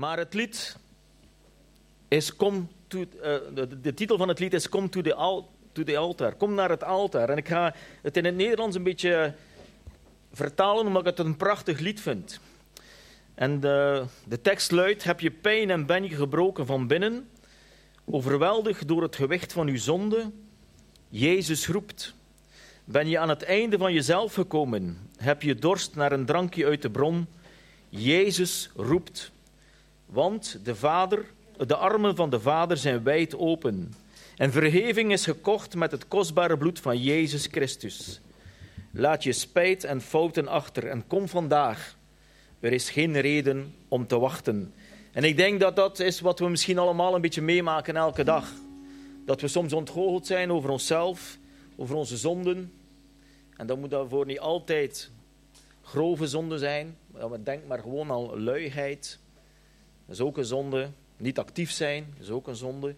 Maar het lied is to, uh, de, titel van het lied is Come to the, al, to the altar. Kom naar het altaar. En ik ga het in het Nederlands een beetje vertalen omdat ik het een prachtig lied vind. En de, de tekst luidt: Heb je pijn en ben je gebroken van binnen? Overweldigd door het gewicht van uw zonde? Jezus roept. Ben je aan het einde van jezelf gekomen? Heb je dorst naar een drankje uit de bron? Jezus roept. Want de, vader, de armen van de Vader zijn wijd open. En vergeving is gekocht met het kostbare bloed van Jezus Christus. Laat je spijt en fouten achter en kom vandaag. Er is geen reden om te wachten. En ik denk dat dat is wat we misschien allemaal een beetje meemaken elke dag. Dat we soms ontgoocheld zijn over onszelf, over onze zonden. En dat moet daarvoor niet altijd grove zonden zijn. Denk maar gewoon al luiheid. Dat is ook een zonde. Niet actief zijn, dat is ook een zonde.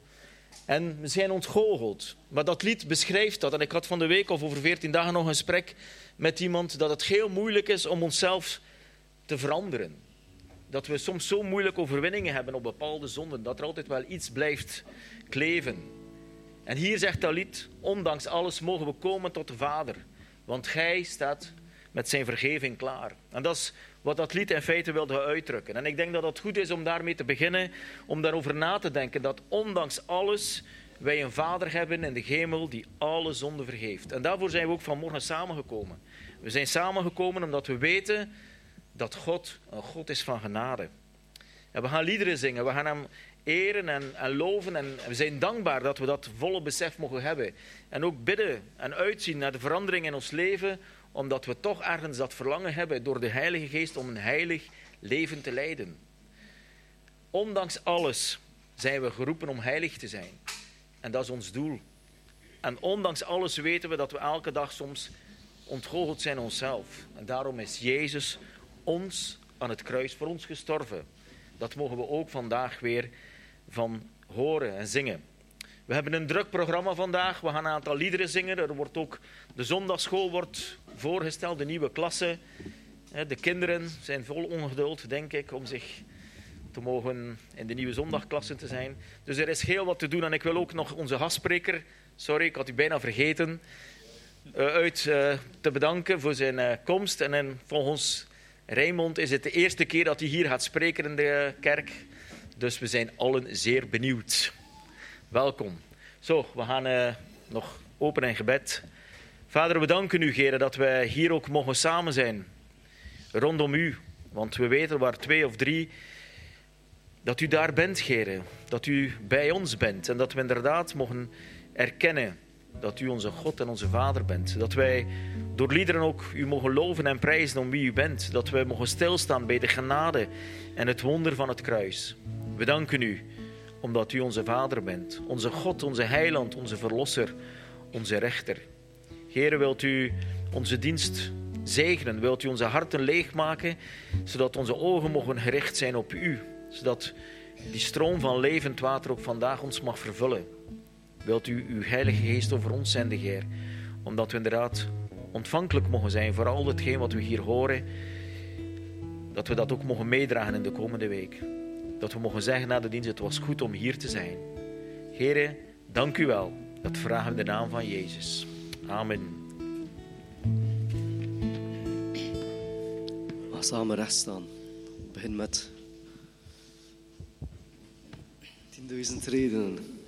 En we zijn ontgoocheld. Maar dat lied beschrijft dat. En ik had van de week of over veertien dagen nog een gesprek met iemand dat het heel moeilijk is om onszelf te veranderen. Dat we soms zo moeilijk overwinningen hebben op bepaalde zonden, dat er altijd wel iets blijft kleven. En hier zegt dat lied, ondanks alles mogen we komen tot de Vader. Want Gij staat met zijn vergeving klaar. En dat is wat dat lied in feite wilde uitdrukken. En ik denk dat het goed is om daarmee te beginnen, om daarover na te denken, dat ondanks alles wij een Vader hebben in de hemel die alle zonden vergeeft. En daarvoor zijn we ook vanmorgen samengekomen. We zijn samengekomen omdat we weten dat God een God is van genade. En we gaan liederen zingen, we gaan hem eren en, en loven en we zijn dankbaar dat we dat volle besef mogen hebben. En ook bidden en uitzien naar de verandering in ons leven, omdat we toch ergens dat verlangen hebben door de Heilige Geest om een heilig leven te leiden. Ondanks alles zijn we geroepen om heilig te zijn. En dat is ons doel. En ondanks alles weten we dat we elke dag soms ontgoocheld zijn onszelf. En daarom is Jezus ons aan het kruis voor ons gestorven. Dat mogen we ook vandaag weer van horen en zingen. We hebben een druk programma vandaag. We gaan een aantal liederen zingen. Er wordt ook de zondagschool wordt voorgesteld, de nieuwe klasse. De kinderen zijn vol ongeduld, denk ik, om zich te mogen in de nieuwe zondagklasse te zijn. Dus er is heel wat te doen. En ik wil ook nog onze gastspreker, sorry, ik had u bijna vergeten, eh, uit eh, te bedanken voor zijn eh, komst. En volgens Raymond is het de eerste keer dat hij hier gaat spreken in de kerk. Dus we zijn allen zeer benieuwd. Welkom. Zo, we gaan nog open in gebed. Vader, we danken u, Geren, dat wij hier ook mogen samen zijn. Rondom u. Want we weten waar twee of drie, dat u daar bent, Geren. Dat u bij ons bent. En dat we inderdaad mogen erkennen dat u onze God en onze Vader bent. Dat wij door liederen ook u mogen loven en prijzen om wie u bent. Dat wij mogen stilstaan bij de genade en het wonder van het kruis. We danken u omdat u onze Vader bent. Onze God, onze Heiland, onze Verlosser, onze Rechter. Heer, wilt u onze dienst zegenen? Wilt u onze harten leegmaken, zodat onze ogen mogen gericht zijn op u? Zodat die stroom van levend water ook vandaag ons mag vervullen. Wilt u uw Heilige Geest over ons zenden, Heer? Omdat we inderdaad ontvankelijk mogen zijn voor al hetgeen wat we hier horen. Dat we dat ook mogen meedragen in de komende week. Dat we mogen zeggen na de dienst, het was goed om hier te zijn. Heren, dank u wel. Dat vragen we in de naam van Jezus. Amen. We samen recht staan. Begin met 10.000 redenen.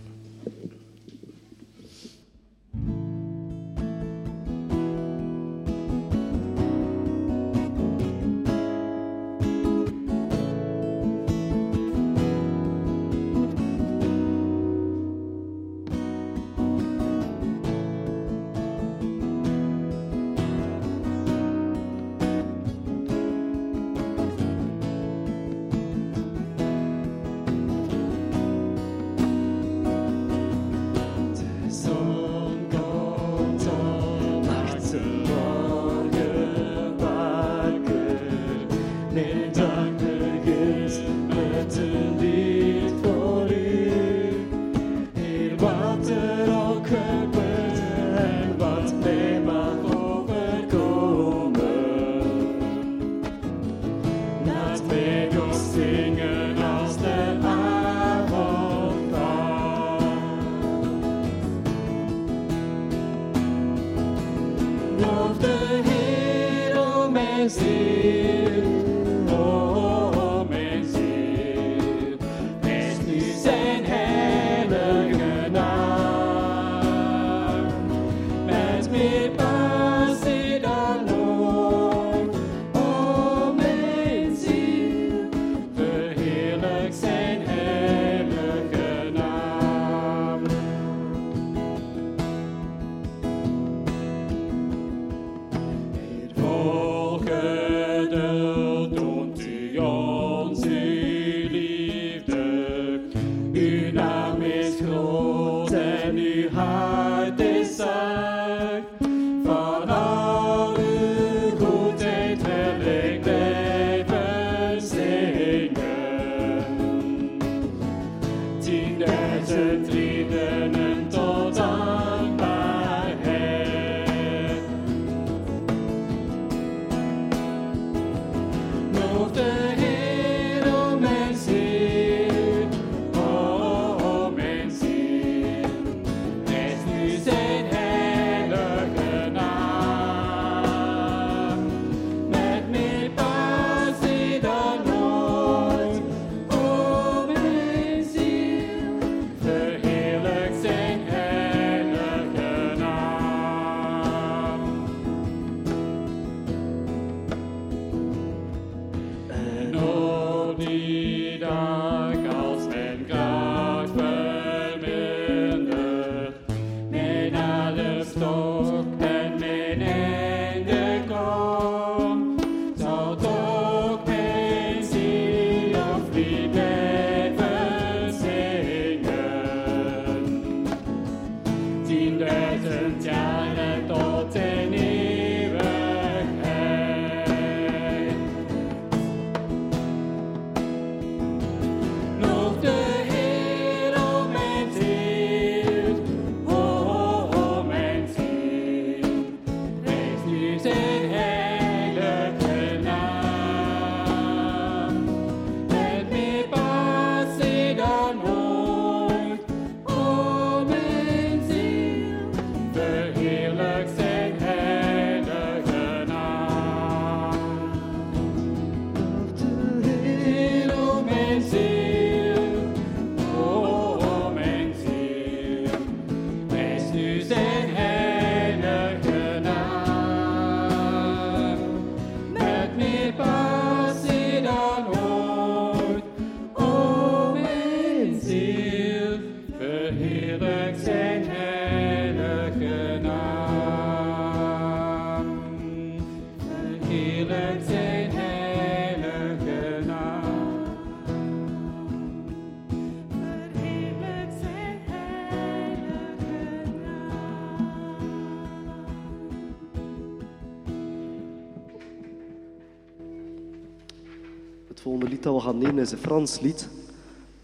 Is een Frans lied.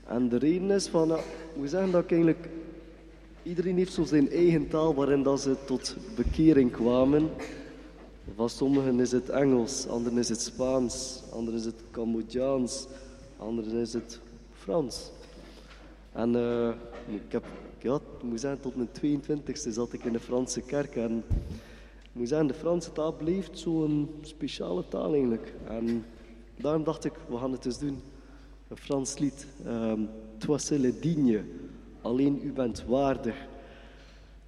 En de reden is van, ik moet zeggen dat eigenlijk... Iedereen heeft zo zijn eigen taal waarin dat ze tot bekering kwamen. Van sommigen is het Engels, anderen is het Spaans, anderen is het Cambodjaans, anderen is het Frans. En eh, ik heb, ja, moet zeggen, tot mijn 22e zat ik in de Franse kerk. En moet zeggen, de Franse taal bleef zo'n speciale taal eigenlijk. En daarom dacht ik, we gaan het eens doen. Een Frans lied. Um, Toi est digne. Alleen u bent waardig.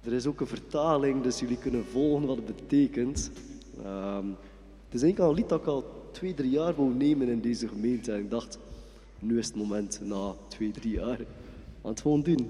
Er is ook een vertaling, dus jullie kunnen volgen wat het betekent. Ehm, het is eigenlijk al een lied dat ik al twee, drie jaar wou nemen in deze gemeente. En ik dacht, nu is het moment, na twee, drie jaar. We gaan het gewoon doen.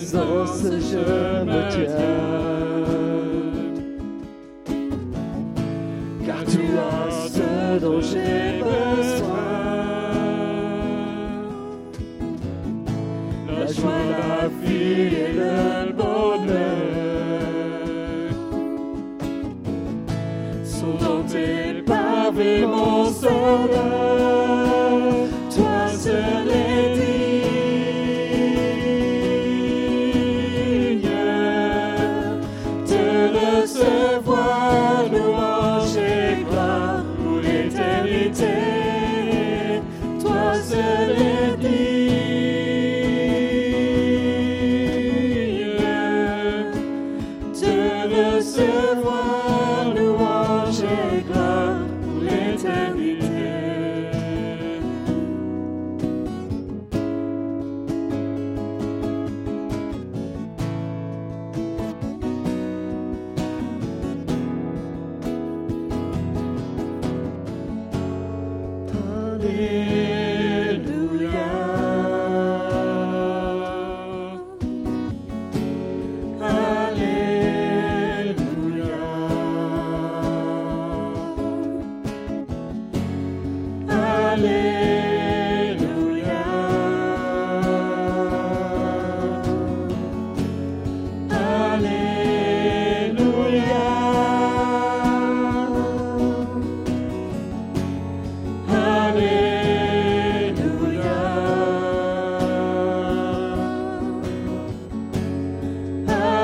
Présence, je me tiens. Car tu as ce dont j'ai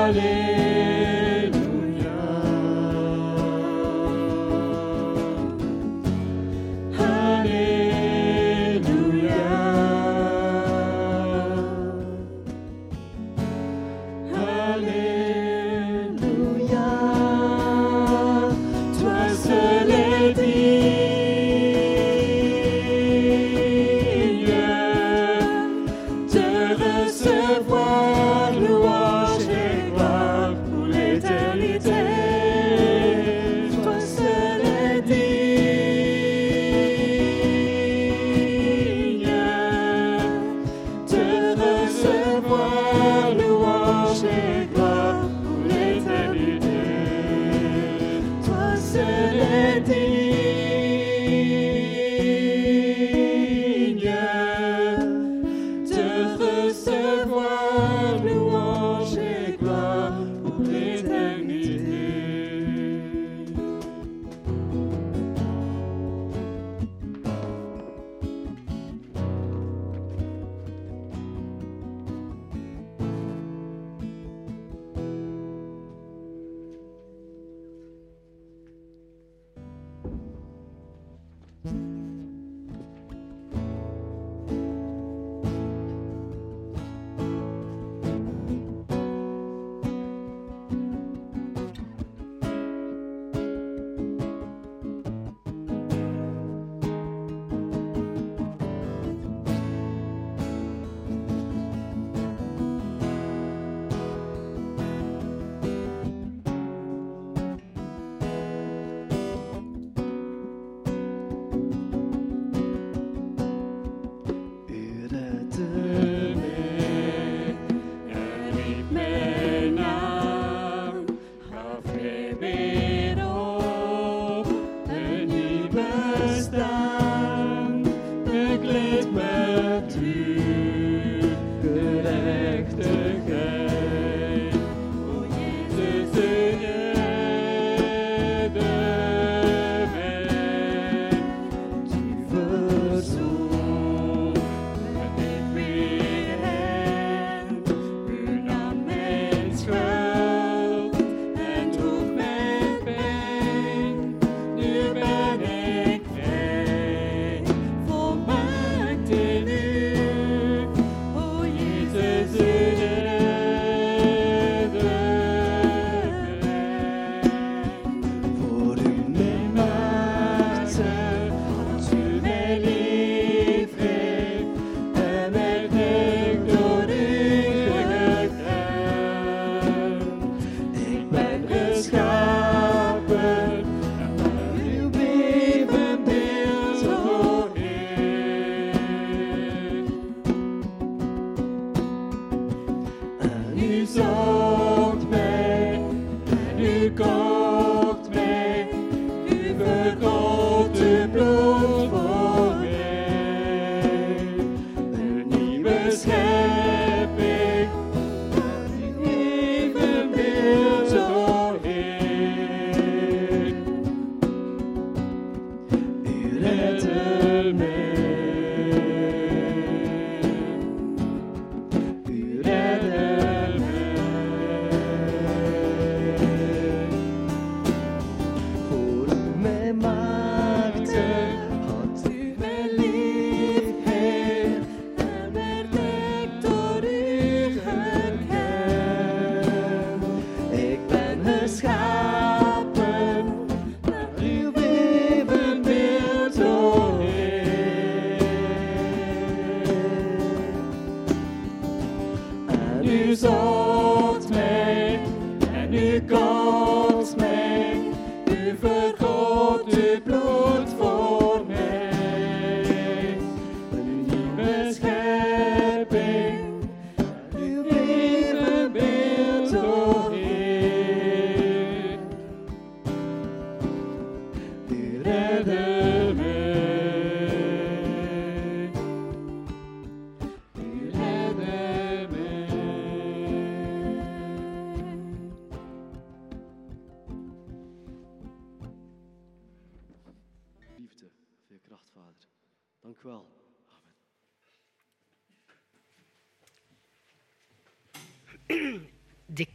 Hallelujah.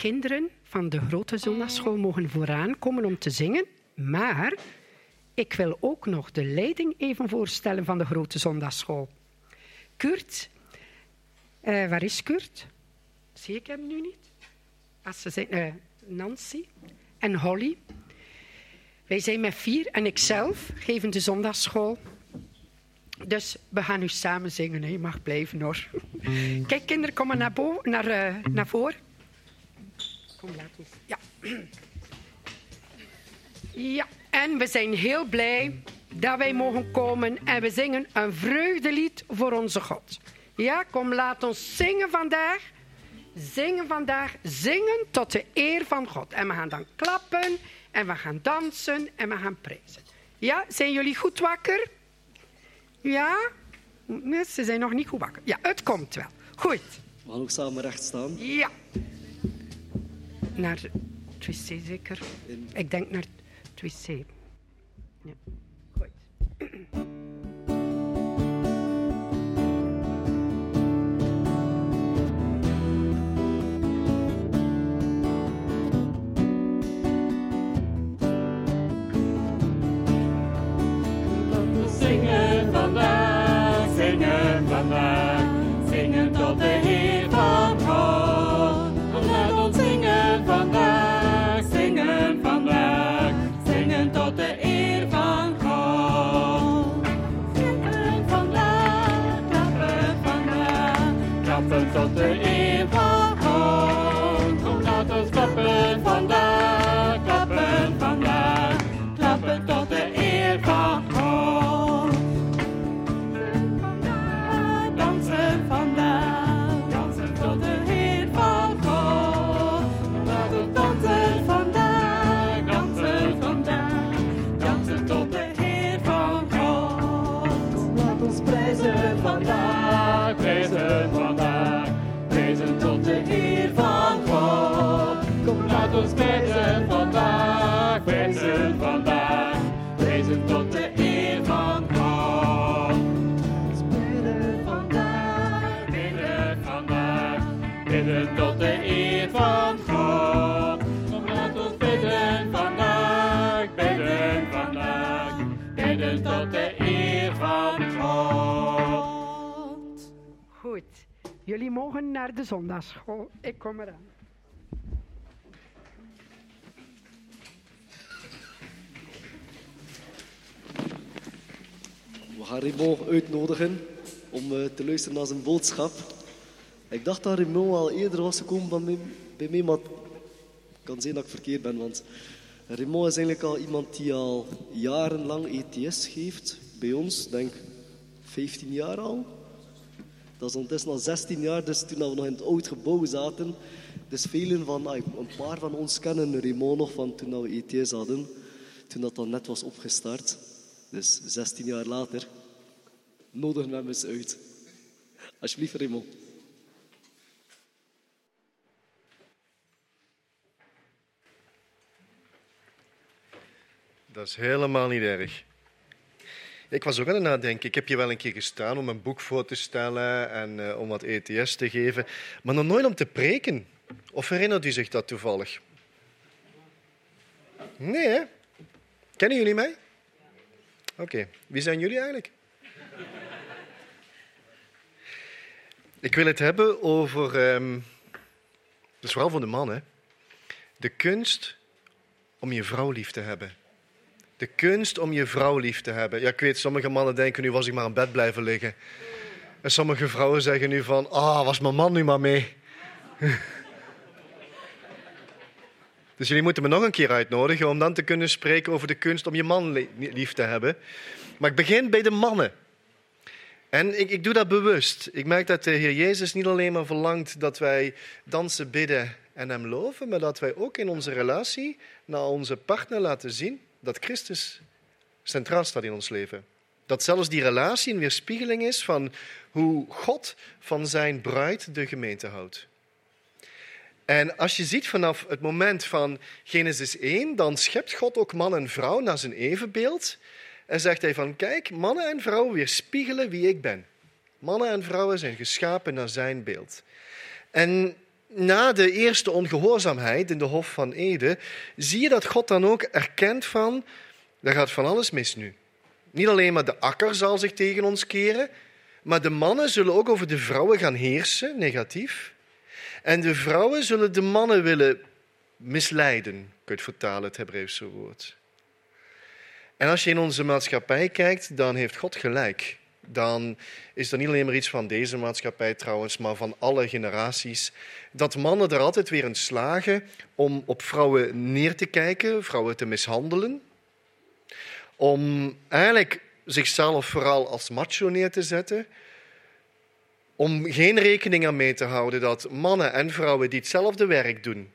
Kinderen van de grote zondagsschool mogen vooraan komen om te zingen. Maar ik wil ook nog de leiding even voorstellen van de grote zondagsschool. Kurt, eh, waar is Kurt? Zie ik hem nu niet? Als ze zijn, eh, Nancy en Holly. Wij zijn met vier en ikzelf geven de zondagsschool. Dus we gaan nu samen zingen. hè. Je mag blijven hoor. Kijk, kinderen, kom maar naar, naar, eh, naar voren. Kom, laat ons. Ja. Ja, en we zijn heel blij dat wij mogen komen en we zingen een vreugdelied voor onze God. Ja, kom, laat ons zingen vandaag. Zingen vandaag, zingen tot de eer van God. En we gaan dan klappen en we gaan dansen en we gaan prijzen. Ja, zijn jullie goed wakker? Ja? Nee, ze zijn nog niet goed wakker. Ja, het komt wel. Goed. We gaan ook samen recht staan. Ja. Naar het wc zeker? In- Ik denk naar het wc. Ja. Goed. Zingen vandaag, zingen vandaag, zingen tot de Heer bidden tot de eer van God. Goed. Jullie mogen naar de zondagsschool. Ik kom eraan. We gaan Raymond uitnodigen om eh, te luisteren naar zijn boodschap. Ik dacht dat Raymond al eerder was gekomen bij mij, bij mij, maar het kan zijn dat ik verkeerd ben. Want Raymond is eigenlijk al iemand die al jarenlang ETS geeft. Bij ons, denk 15 jaar al. Dat is ondertussen al 16 jaar, dus toen we nog in het oud gebouw zaten. Dus velen van, ah, een paar van ons kennen Raymond nog van toen we ETS hadden. Toen dat dan net was opgestart. Dus 16 jaar later, nodig hem eens uit. Alsjeblieft, Raymond. Dat is helemaal niet erg. Ik was ook aan het nadenken. Ik heb hier wel een keer gestaan om een boek voor te stellen en eh, om wat ETS te geven, maar nog nooit om te preken. Of herinnert u zich dat toevallig? Nee, hè? Kennen jullie mij? Oké, wie zijn jullie eigenlijk? Ik wil het hebben over. ehm dat is vooral voor de man, hè? De kunst om je vrouw lief te hebben. De kunst om je vrouw lief te hebben. Ja, ik weet, sommige mannen denken nu was ik maar in bed blijven liggen. En sommige vrouwen zeggen nu van, ah, was mijn man nu maar mee. Dus jullie moeten me nog een keer uitnodigen om dan te kunnen spreken over de kunst om je man li- lief te hebben. Maar ik begin bij de mannen. En ik, ik doe dat bewust. Ik merk dat de Heer Jezus niet alleen maar verlangt dat wij dansen, bidden en Hem loven, maar dat wij ook in onze relatie naar onze partner laten zien dat Christus centraal staat in ons leven. Dat zelfs die relatie een weerspiegeling is van hoe God van zijn bruid de gemeente houdt. En als je ziet vanaf het moment van Genesis 1, dan schept God ook man en vrouw naar zijn evenbeeld. En zegt hij van, kijk, mannen en vrouwen weerspiegelen wie ik ben. Mannen en vrouwen zijn geschapen naar zijn beeld. En na de eerste ongehoorzaamheid in de Hof van Ede, zie je dat God dan ook erkent van, er gaat van alles mis nu. Niet alleen maar de akker zal zich tegen ons keren, maar de mannen zullen ook over de vrouwen gaan heersen, negatief. En de vrouwen zullen de mannen willen misleiden, kun je het vertalen, het Hebreeuwse woord. En als je in onze maatschappij kijkt, dan heeft God gelijk. Dan is dat niet alleen maar iets van deze maatschappij trouwens, maar van alle generaties. Dat mannen er altijd weer in slagen om op vrouwen neer te kijken, vrouwen te mishandelen. Om eigenlijk zichzelf vooral als macho neer te zetten. Om geen rekening aan mee te houden dat mannen en vrouwen die hetzelfde werk doen,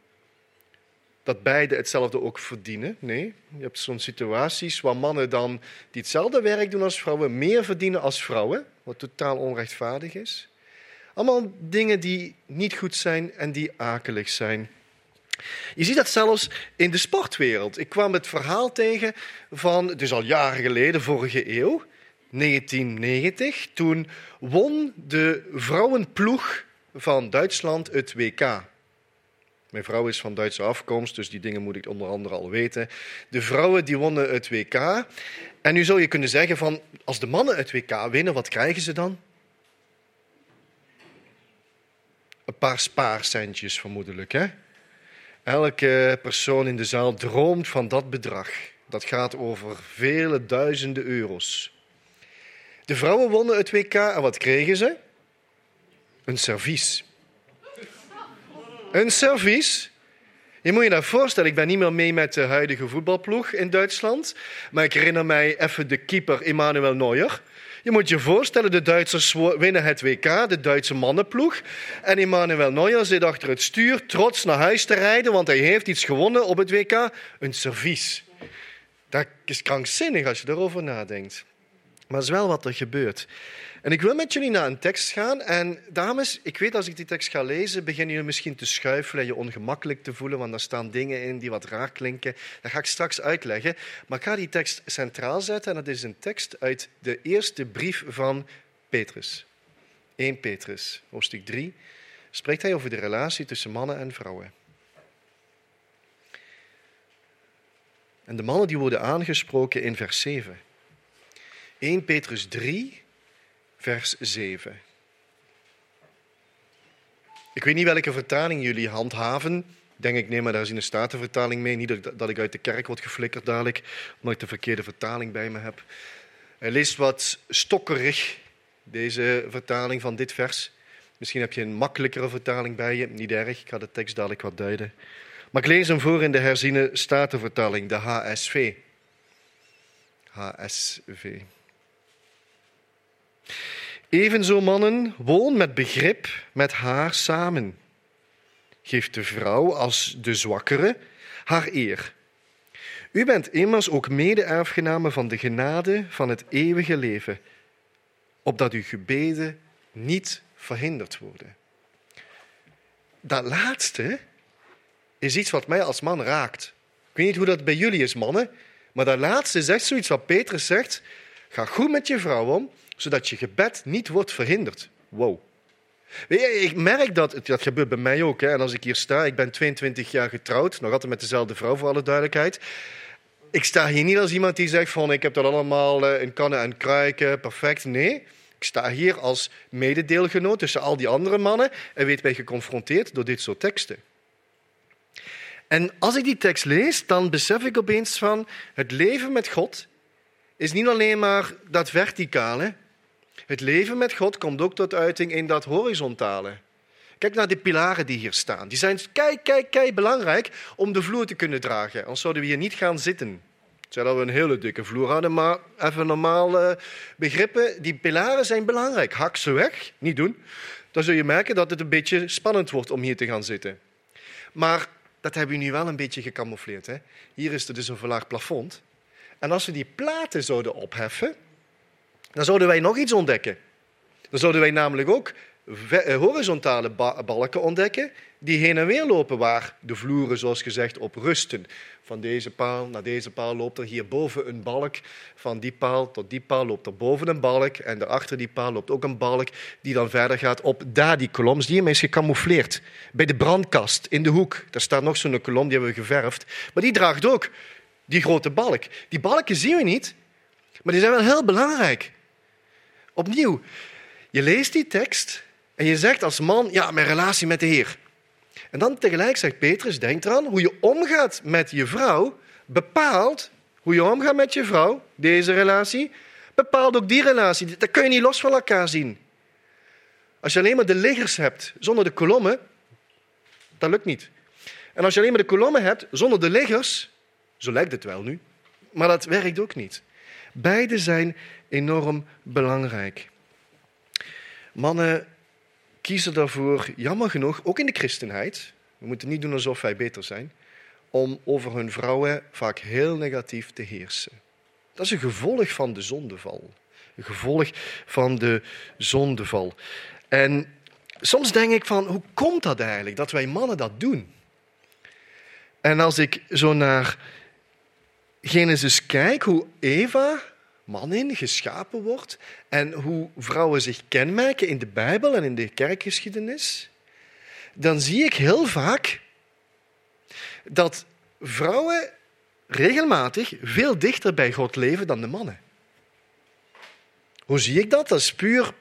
dat beide hetzelfde ook verdienen. Nee, je hebt zo'n situaties waar mannen dan die hetzelfde werk doen als vrouwen meer verdienen als vrouwen, wat totaal onrechtvaardig is. Allemaal dingen die niet goed zijn en die akelig zijn. Je ziet dat zelfs in de sportwereld. Ik kwam het verhaal tegen van, dus al jaren geleden, vorige eeuw, 1990. Toen won de vrouwenploeg van Duitsland het WK. Mijn vrouw is van Duitse afkomst, dus die dingen moet ik onder andere al weten. De vrouwen die wonnen het WK. En nu zou je kunnen zeggen van, als de mannen het WK winnen, wat krijgen ze dan? Een paar spaarcentjes vermoedelijk. Hè? Elke persoon in de zaal droomt van dat bedrag. Dat gaat over vele duizenden euro's. De vrouwen wonnen het WK en wat kregen ze? Een servies. Een servies. Je moet je dat voorstellen, ik ben niet meer mee met de huidige voetbalploeg in Duitsland. Maar ik herinner mij even de keeper Emmanuel Neuer. Je moet je voorstellen, de Duitsers winnen het WK, de Duitse mannenploeg. En Emmanuel Neuer zit achter het stuur, trots naar huis te rijden, want hij heeft iets gewonnen op het WK. Een servies. Dat is krankzinnig als je erover nadenkt. Maar het is wel wat er gebeurt. En ik wil met jullie naar een tekst gaan. En dames, ik weet als ik die tekst ga lezen, beginnen jullie misschien te schuifelen en je ongemakkelijk te voelen, want daar staan dingen in die wat raar klinken. Dat ga ik straks uitleggen. Maar ik ga die tekst centraal zetten en dat is een tekst uit de eerste brief van Petrus. 1 Petrus, hoofdstuk 3, spreekt hij over de relatie tussen mannen en vrouwen. En de mannen die worden aangesproken in vers 7. 1 Petrus 3, vers 7. Ik weet niet welke vertaling jullie handhaven. Denk ik, neem maar daar in de Statenvertaling mee. Niet dat ik- uit de kerk word geflikkerd dadelijk, omdat ik de verkeerde vertaling bij me heb. Hij leest wat stokkerig, deze vertaling van dit vers. Misschien heb je een makkelijkere vertaling bij je. Niet erg, ik ga de tekst dadelijk wat duiden. Maar ik lees hem voor in de herziene Statenvertaling, de HSV. HSV. Evenzo, mannen, woon met begrip met haar samen. Geef de vrouw als de zwakkere haar eer. U bent immers ook mede-erfgenamen van de genade van het eeuwige leven, opdat uw gebeden niet verhinderd worden. Dat laatste is iets wat mij als man raakt. Ik weet niet hoe dat bij jullie is, mannen, maar dat laatste echt zoiets wat Petrus zegt. Ga goed met je vrouw om, zodat je gebed niet wordt verhinderd. Wow. Ik merk dat, dat gebeurt bij mij ook. Hè. En als ik hier sta, ik ben 22 jaar getrouwd, nog altijd met dezelfde vrouw voor alle duidelijkheid. Ik sta hier niet als iemand die zegt van ik heb dat allemaal eh, in kannen en kruiken, perfect. Nee, ik sta hier als mededeelgenoot tussen al die andere mannen en weet mij geconfronteerd door dit soort teksten. En als ik die tekst lees, dan besef ik opeens van het leven met God is niet alleen maar dat verticale. Het leven met God komt ook tot uiting in dat horizontale. Kijk naar de pilaren die hier staan. Die zijn kei, kei, kei belangrijk om de vloer te kunnen dragen. Anders zouden we hier niet gaan zitten. Dat we een hele dikke vloer hadden, maar even normaal eh, begrippen. Die pilaren zijn belangrijk. Hak ze weg, niet doen. Dan zul je merken dat het een beetje spannend wordt om hier te gaan zitten. Maar dat hebben we nu wel een beetje gecamoufleerd. Hè? Hier is er dus een verlaagd plafond. En als we die platen zouden opheffen, dan zouden wij nog iets ontdekken. Dan zouden wij namelijk ook eh, horizontale ba- balken ontdekken die heen en weer lopen, waar de vloeren, zoals gezegd, op rusten. Van deze paal naar deze paal loopt er hierboven een balk. Van die paal tot die paal loopt er boven een balk. En daarachter die paal loopt ook een balk die dan verder gaat op daar die kolom. Die is gecamoufleerd. Bij de brandkast in de hoek, daar staat nog zo'n kolom, die hebben we geverfd. Maar die draagt ook die grote balk. Die balken zien we niet, maar die zijn wel heel belangrijk. Opnieuw, je leest die tekst en je zegt als man, ja, mijn relatie met de Heer. En dan tegelijk zegt Petrus, denk eraan, hoe je omgaat met je vrouw bepaalt hoe je omgaat met je vrouw, deze relatie, bepaalt ook die relatie. Dat kun je niet los van elkaar zien. Als je alleen maar de liggers hebt zonder de kolommen, dat lukt niet. En als je alleen maar de kolommen hebt zonder de liggers, zo lijkt het wel nu, maar dat werkt ook niet. Beide zijn enorm belangrijk. Mannen kiezen daarvoor, jammer genoeg, ook in de christenheid, we moeten niet doen alsof wij beter zijn, om over hun vrouwen vaak heel negatief te heersen. Dat is een gevolg van de zondeval. Een gevolg van de zondeval. En soms denk ik van, hoe komt dat eigenlijk, dat wij mannen dat doen? En als ik zo naar Genesis kijk, hoe Eva, man in, geschapen wordt en hoe vrouwen zich kenmerken in de Bijbel en in de kerkgeschiedenis, dan zie ik heel vaak dat vrouwen regelmatig veel dichter bij God leven dan de mannen. Hoe zie ik dat? Dat is puur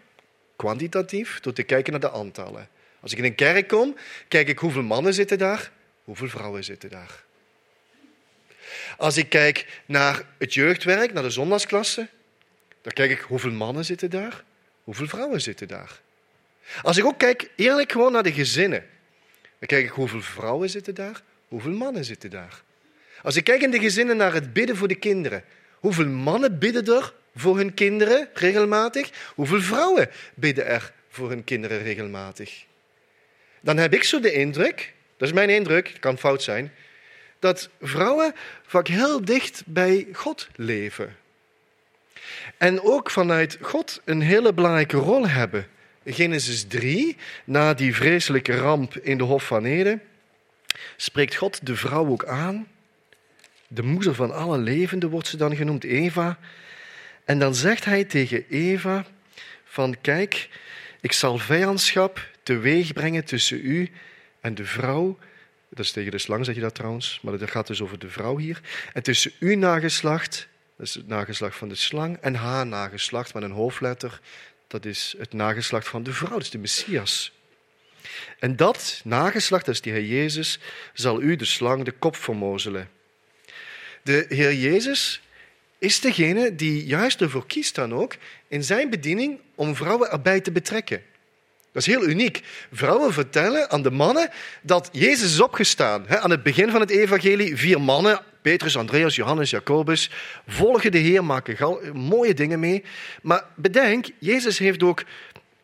kwantitatief, door te kijken naar de aantallen. Als ik in een kerk kom, kijk ik hoeveel mannen zitten daar, hoeveel vrouwen zitten daar. Als ik kijk naar het jeugdwerk, naar de zondagsklasse, dan kijk ik hoeveel mannen zitten daar, hoeveel vrouwen zitten daar. Als ik ook kijk, eerlijk gewoon naar de gezinnen, dan kijk ik hoeveel vrouwen zitten daar, hoeveel mannen zitten daar. Als ik kijk in de gezinnen naar het bidden voor de kinderen, hoeveel mannen bidden er voor hun kinderen regelmatig, hoeveel vrouwen bidden er voor hun kinderen regelmatig. Dan heb ik zo de indruk, dat is mijn indruk, het kan fout zijn, dat vrouwen vaak heel dicht bij God leven. En ook vanuit God een hele belangrijke rol hebben. Genesis 3, na die vreselijke ramp in de Hof van Eden, spreekt God de vrouw ook aan. De moeder van alle levenden wordt ze dan genoemd, Eva. En dan zegt hij tegen Eva van kijk, ik zal vijandschap teweeg brengen tussen u en de vrouw. Dat is tegen de slang, zeg je dat trouwens, maar dat gaat dus over de vrouw hier. En tussen uw nageslacht, dat is het nageslacht van de slang, en haar nageslacht met een hoofdletter, dat is het nageslacht van de vrouw, dat is de Messias. En dat nageslacht, dat is die Heer Jezus, zal u, de slang, de kop vermozelen. De Heer Jezus is degene die juist ervoor kiest dan ook in zijn bediening om vrouwen erbij te betrekken. Dat is heel uniek. Vrouwen vertellen aan de mannen dat Jezus is opgestaan. Aan het begin van het evangelie, vier mannen, Petrus, Andreas, Johannes, Jacobus, volgen de Heer, maken mooie dingen mee. Maar bedenk, Jezus heeft ook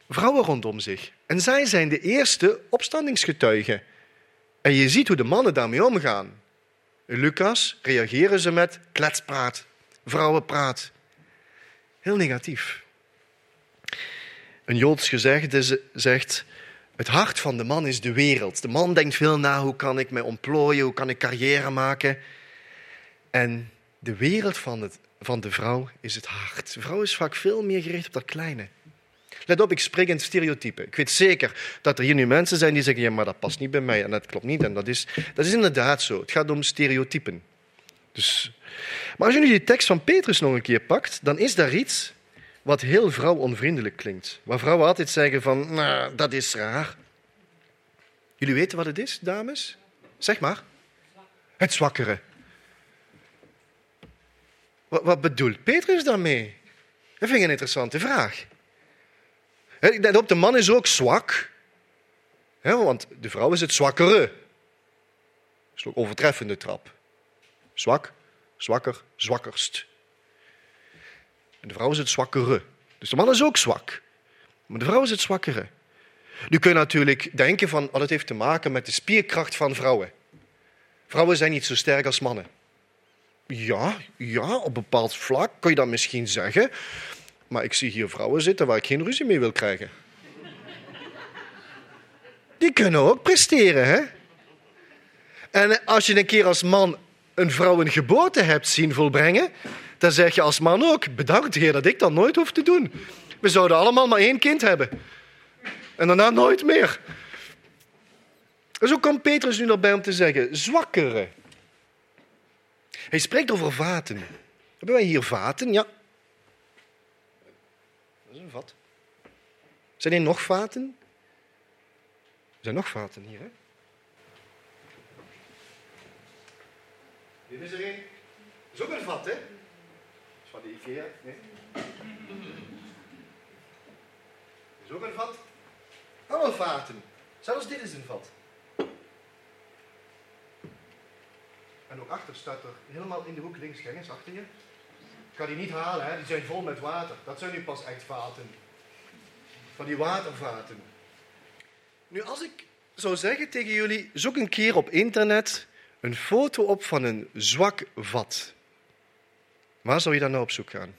vrouwen rondom zich. En zij zijn de eerste opstandingsgetuigen. En je ziet hoe de mannen daarmee omgaan. In Lucas reageren ze met kletspraat, vrouwenpraat. Heel negatief. Een Joods gezegde zegt: Het hart van de man is de wereld. De man denkt veel na: hoe kan ik mij ontplooien, hoe kan ik carrière maken? En de wereld van, het, van de vrouw is het hart. De vrouw is vaak veel meer gericht op dat kleine. Let op, ik spreek in stereotypen. Ik weet zeker dat er hier nu mensen zijn die zeggen: ja, maar dat past niet bij mij en dat klopt niet. En dat is, dat is inderdaad zo. Het gaat om stereotypen. Dus, maar als je nu die tekst van Petrus nog een keer pakt, dan is daar iets wat heel vrouwonvriendelijk klinkt. Waar vrouwen altijd zeggen van, nou, dat is raar. Jullie weten wat het is, dames? Zeg maar. Het zwakkere. Wat, wat bedoelt Petrus daarmee? Dat vind ik een interessante vraag. De man is ook zwak. Want de vrouw is het zwakkere. Dat is ook overtreffende trap. Zwak, zwakker, zwakkerst. De vrouw is het zwakkere. Dus de man is ook zwak. Maar de vrouw is het zwakkere. Nu kun je natuurlijk denken van wat het heeft te maken met de spierkracht van vrouwen. Vrouwen zijn niet zo sterk als mannen. Ja, ja, op een bepaald vlak kun je dat misschien zeggen. Maar ik zie hier vrouwen zitten waar ik geen ruzie mee wil krijgen. Die kunnen ook presteren, hè? En als je een keer als man een vrouw een geboorte hebt zien volbrengen, dan zeg je als man ook: bedankt Heer dat ik dat nooit hoef te doen. We zouden allemaal maar één kind hebben. En daarna nooit meer. En zo komt Petrus nu bij om te zeggen: zwakkere. Hij spreekt over vaten. Hebben wij hier vaten? Ja. Dat is een vat. Zijn er nog vaten? Er zijn nog vaten hier, hè? Dit is er een. Dat is ook een vat, hè? Van de IKEA. Nee. Is ook een vat. Allemaal vaten. Zelfs dit is een vat. En ook achter staat er helemaal in de hoek links, kijk eens achter je. Ik ga die niet halen, hè? die zijn vol met water. Dat zijn nu pas echt vaten. Van die watervaten. Nu, als ik zou zeggen tegen jullie, zoek een keer op internet een foto op van een zwak vat. Waar zou je dan nou op zoek gaan?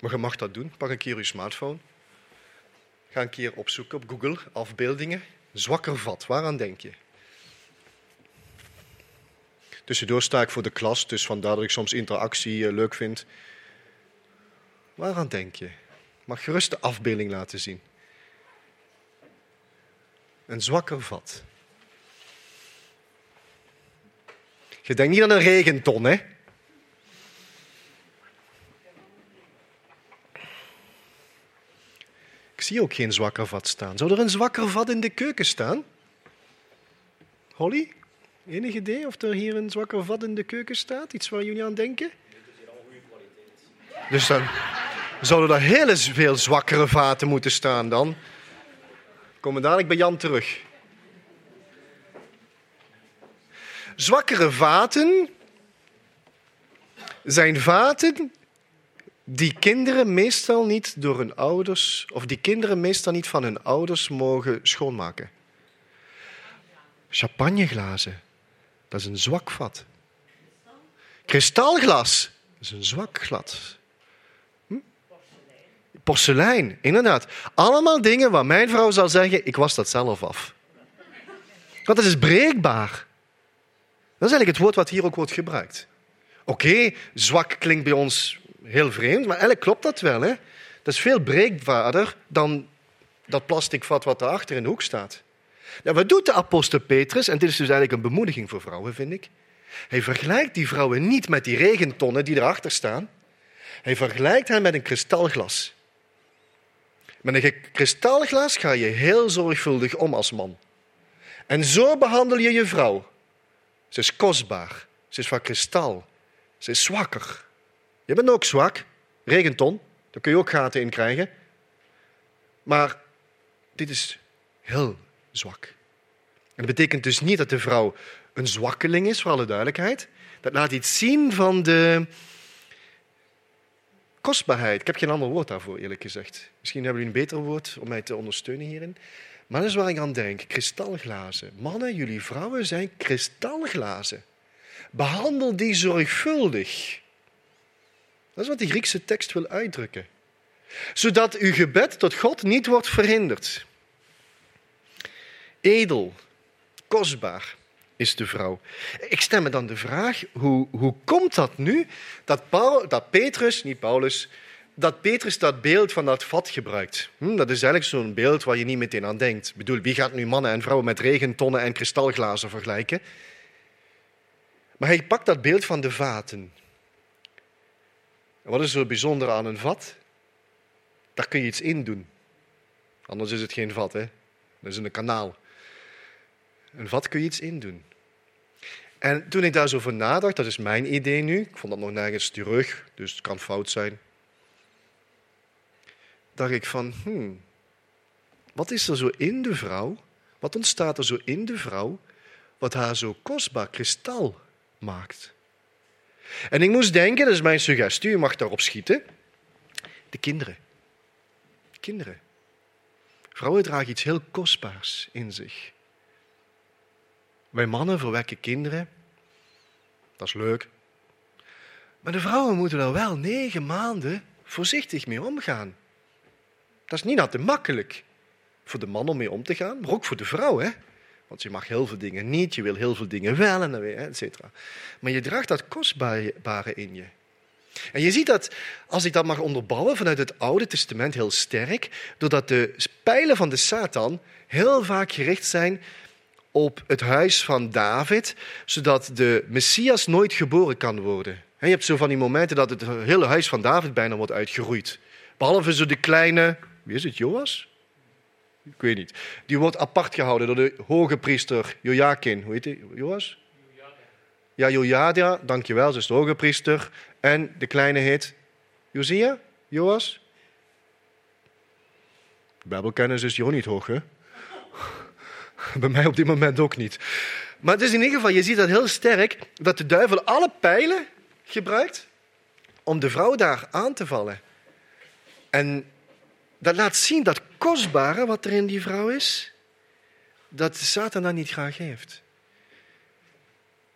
Maar je mag dat doen. Pak een keer je smartphone. Ga een keer opzoeken op Google, afbeeldingen. Zwakker vat, waaraan denk je? Tussendoor sta ik voor de klas, dus vandaar dat ik soms interactie eh, leuk vind. Waaraan denk je? Mag gerust de afbeelding laten zien. Een zwakker vat. Je denkt niet aan een regenton, hè? Zie ook geen zwakker vat staan. Zou er een zwakker vat in de keuken staan? Holly? Enig idee of er hier een zwakker vat in de keuken staat? Iets waar jullie aan denken? Dus dan zouden er heel veel zwakkere vaten moeten staan dan. Komen dadelijk bij Jan terug. Zwakkere vaten zijn vaten die kinderen meestal niet door hun ouders, of die kinderen meestal niet van hun ouders mogen schoonmaken. Champagneglazen, dat is een zwak vat. Kristalglas, dat is een zwak glas. Hm? Porselein, inderdaad. Allemaal dingen waar mijn vrouw zal zeggen, ik was dat zelf af. Want het is breekbaar. Dat is eigenlijk het woord wat hier ook wordt gebruikt. Oké, zwak klinkt bij ons heel vreemd, maar eigenlijk klopt dat wel. Hè? Dat is veel breekbaarder dan dat plastic vat wat daarachter in de hoek staat. Nou, wat doet de apostel Petrus? En dit is dus eigenlijk een bemoediging voor vrouwen, vind ik. Hij vergelijkt die vrouwen niet met die regentonnen die erachter staan. Hij vergelijkt hen met een kristalglas. Met een kristalglas ga je heel zorgvuldig om als man. En zo behandel je je vrouw. Ze is kostbaar. Ze is van kristal. Ze is zwakker. Je bent ook zwak. Regenton. Daar kun je ook gaten in krijgen. Maar dit is heel zwak. Dat betekent dus niet dat de vrouw een zwakkeling is, voor alle duidelijkheid. Dat laat iets zien van de kostbaarheid. Ik heb geen ander woord daarvoor, eerlijk gezegd. Misschien hebben jullie een beter woord om mij te ondersteunen hierin. Maar dat is waar ik aan denk. Kristalglazen. Mannen, jullie vrouwen zijn kristalglazen. Behandel die zorgvuldig. Dat is wat die Griekse tekst wil uitdrukken. Zodat uw gebed tot God niet wordt verhinderd. Edel, kostbaar is de vrouw. Ik stel me dan de vraag, hoe, hoe komt dat nu dat, Paul, dat Petrus, niet Paulus, dat Petrus dat beeld van dat vat gebruikt? Hm, dat is eigenlijk zo'n beeld waar je niet meteen aan denkt. Ik bedoel, wie gaat nu mannen en vrouwen met regentonnen en kristalglazen vergelijken? Maar hij pakt dat beeld van de vaten. Wat is er bijzonder aan een vat? Daar kun je iets in doen. Anders is het geen vat, hè? Dat is een kanaal. Een vat kun je iets in doen. En toen ik daar zo over nadacht, dat is mijn idee nu, ik vond dat nog nergens terug, dus het kan fout zijn. Dacht ik van, hmm, Wat is er zo in de vrouw? Wat ontstaat er zo in de vrouw? Wat haar zo kostbaar kristal maakt. En ik moest denken, dat is mijn suggestie, u mag daarop schieten. De kinderen. Kinderen. Vrouwen dragen iets heel kostbaars in zich. Wij mannen verwekken kinderen. Dat is leuk. Maar de vrouwen moeten er wel negen maanden voorzichtig mee omgaan. Dat is niet altijd makkelijk voor de man om mee om te gaan, maar ook voor de vrouw. Hè? Want je mag heel veel dingen niet, je wil heel veel dingen wel, en weer, et cetera. Maar je draagt dat kostbare in je. En je ziet dat, als ik dat mag onderbouwen vanuit het Oude Testament heel sterk, doordat de pijlen van de Satan heel vaak gericht zijn op het huis van David, zodat de Messias nooit geboren kan worden. Je hebt zo van die momenten dat het hele huis van David bijna wordt uitgeroeid. Behalve zo de kleine, wie is het, Joas? Ik weet niet. Die wordt apart gehouden door de hoge priester Jojakin. Hoe heet hij? Joas? Ja, Jojada, dankjewel, ze is de hoge priester. En de kleine heet Josia? Joas? Bijbelkennis is jou niet hoog, hè? Bij mij op dit moment ook niet. Maar het is in ieder geval, je ziet dat heel sterk, dat de duivel alle pijlen gebruikt om de vrouw daar aan te vallen. En dat laat zien dat kostbare wat er in die vrouw is, dat Satan dat niet graag heeft.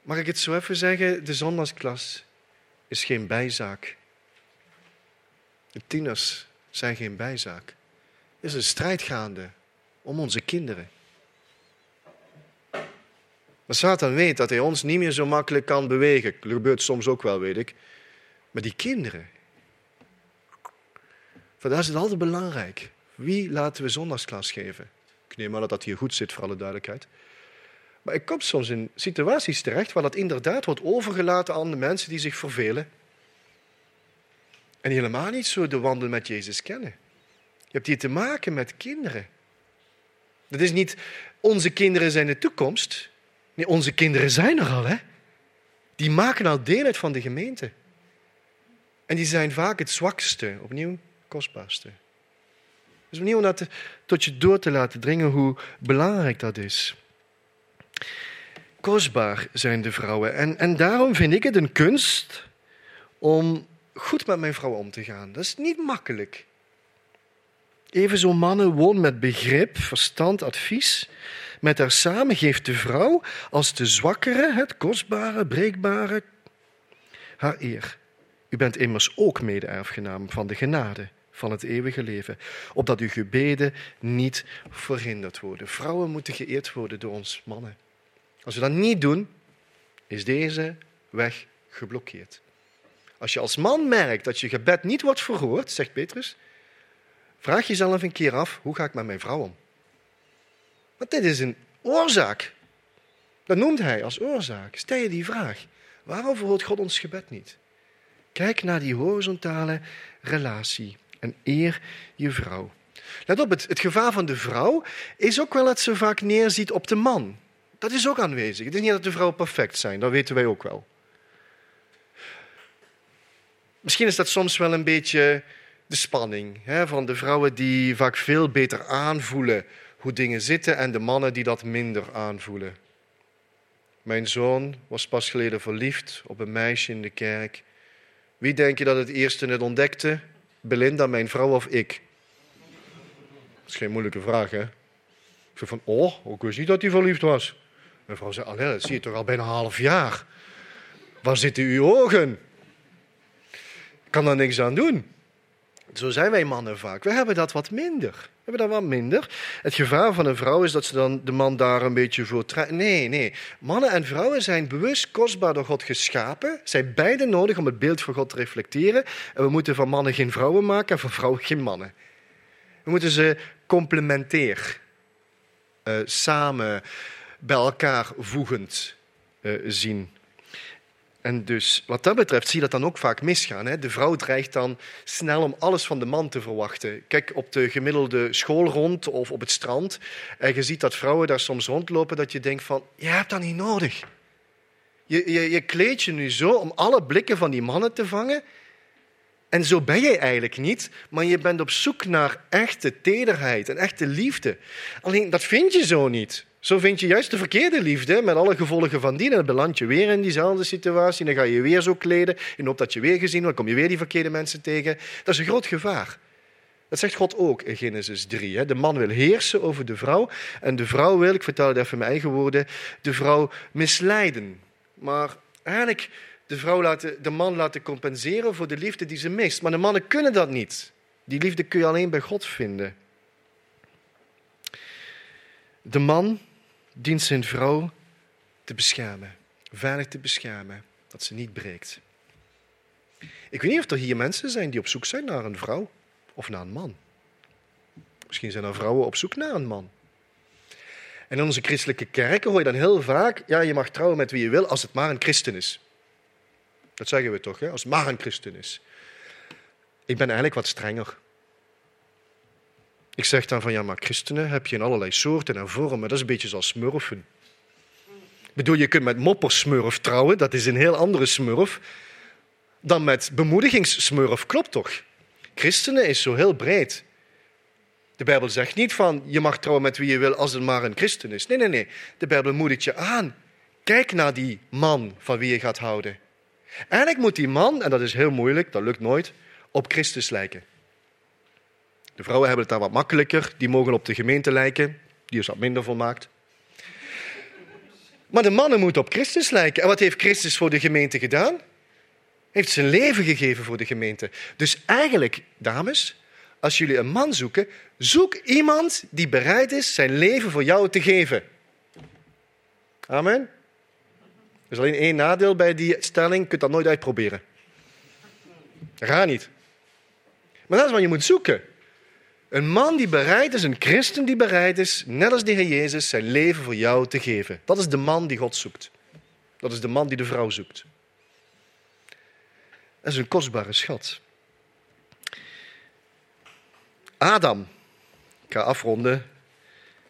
Mag ik het zo even zeggen? De zondagsklas is geen bijzaak. De tieners zijn geen bijzaak. Er is een strijd gaande om onze kinderen. Maar Satan weet dat hij ons niet meer zo makkelijk kan bewegen. Dat gebeurt soms ook wel, weet ik. Maar die kinderen. Voor daar is het altijd belangrijk. Wie laten we zondagsklas geven? Ik neem aan dat dat hier goed zit, voor alle duidelijkheid. Maar ik kom soms in situaties terecht waar dat inderdaad wordt overgelaten aan de mensen die zich vervelen. En helemaal niet zo de wandel met Jezus kennen. Je hebt hier te maken met kinderen. Dat is niet onze kinderen zijn de toekomst. Nee, onze kinderen zijn er al, hè? Die maken al deel uit van de gemeente. En die zijn vaak het zwakste, opnieuw kostbaarste. Opnieuw om dat tot je door te laten dringen hoe belangrijk dat is. Kostbaar zijn de vrouwen. En, en daarom vind ik het een kunst om goed met mijn vrouw om te gaan. Dat is niet makkelijk. Evenzo mannen woon met begrip, verstand, advies. Met haar samen geeft de vrouw als de zwakkere, het kostbare, breekbare, haar eer. U bent immers ook mede-erfgenaam van de genade van het eeuwige leven, opdat uw gebeden niet verhinderd worden. Vrouwen moeten geëerd worden door ons mannen. Als we dat niet doen, is deze weg geblokkeerd. Als je als man merkt dat je gebed niet wordt verhoord, zegt Petrus, vraag jezelf een keer af, hoe ga ik met mijn vrouw om? Want dit is een oorzaak. Dat noemt hij als oorzaak. Stel je die vraag. Waarom verhoort God ons gebed niet? Kijk naar die horizontale relatie en eer je vrouw. Let op, het, het gevaar van de vrouw is ook wel dat ze vaak neerziet op de man. Dat is ook aanwezig. Het is niet dat de vrouwen perfect zijn, dat weten wij ook wel. Misschien is dat soms wel een beetje de spanning hè, van de vrouwen die vaak veel beter aanvoelen hoe dingen zitten en de mannen die dat minder aanvoelen. Mijn zoon was pas geleden verliefd op een meisje in de kerk. Wie denk je dat het eerste het ontdekte? Belinda, mijn vrouw of ik? Dat is geen moeilijke vraag, hè? Ik zei van, oh, ik wist niet dat hij verliefd was. Mijn vrouw zei, allee, dat zie je toch al bijna een half jaar. Waar zitten uw ogen? Ik kan daar niks aan doen. Zo zijn wij mannen vaak. We hebben dat wat minder. We hebben dat wat minder. Het gevaar van een vrouw is dat ze dan de man daar een beetje voor trekt. Nee, nee. Mannen en vrouwen zijn bewust kostbaar door God geschapen. Zijn beide nodig om het beeld van God te reflecteren. En we moeten van mannen geen vrouwen maken en van vrouwen geen mannen. We moeten ze complementair, uh, samen, bij elkaar voegend uh, zien. En dus wat dat betreft zie je dat dan ook vaak misgaan. Hè? De vrouw dreigt dan snel om alles van de man te verwachten. Kijk op de gemiddelde school rond of op het strand. En je ziet dat vrouwen daar soms rondlopen dat je denkt van, je hebt dat niet nodig. Je, je, je kleed je nu zo om alle blikken van die mannen te vangen. En zo ben je eigenlijk niet, maar je bent op zoek naar echte tederheid en echte liefde. Alleen dat vind je zo niet. Zo vind je juist de verkeerde liefde, met alle gevolgen van die. En dan beland je weer in diezelfde situatie. Dan ga je weer zo kleden, in hoop dat je weer gezien wordt. Kom je weer die verkeerde mensen tegen. Dat is een groot gevaar. Dat zegt God ook in Genesis 3. Hè. De man wil heersen over de vrouw. En de vrouw wil, ik vertel het even in mijn eigen woorden, de vrouw misleiden. Maar eigenlijk de, vrouw laten, de man laten compenseren voor de liefde die ze mist. Maar de mannen kunnen dat niet. Die liefde kun je alleen bij God vinden. De man dient zijn vrouw te beschermen, veilig te beschermen, dat ze niet breekt. Ik weet niet of er hier mensen zijn die op zoek zijn naar een vrouw of naar een man. Misschien zijn er vrouwen op zoek naar een man. En in onze christelijke kerken hoor je dan heel vaak, ja, je mag trouwen met wie je wil als het maar een christen is. Dat zeggen we toch, hè? als het maar een christen is. Ik ben eigenlijk wat strenger. Ik zeg dan van, ja, maar christenen heb je in allerlei soorten en vormen. Dat is een beetje zoals smurfen. Bedoel, je kunt met moppersmurf trouwen, dat is een heel andere smurf, dan met bemoedigingssmurf, klopt toch? Christenen is zo heel breed. De Bijbel zegt niet van, je mag trouwen met wie je wil als het maar een christen is. Nee, nee, nee. De Bijbel moedigt je aan. Kijk naar die man van wie je gaat houden. Eigenlijk moet die man, en dat is heel moeilijk, dat lukt nooit, op Christus lijken. De vrouwen hebben het daar wat makkelijker. Die mogen op de gemeente lijken. Die is wat minder volmaakt. Maar de mannen moeten op Christus lijken. En wat heeft Christus voor de gemeente gedaan? Hij heeft zijn leven gegeven voor de gemeente. Dus eigenlijk, dames, als jullie een man zoeken, zoek iemand die bereid is zijn leven voor jou te geven. Amen. Er is alleen één nadeel bij die stelling, je kunt dat nooit uitproberen. Dat niet. Maar dat is wat je moet zoeken. Een man die bereid is, een christen die bereid is, net als de Heer Jezus, zijn leven voor jou te geven. Dat is de man die God zoekt. Dat is de man die de vrouw zoekt. Dat is een kostbare schat. Adam. Ik ga afronden.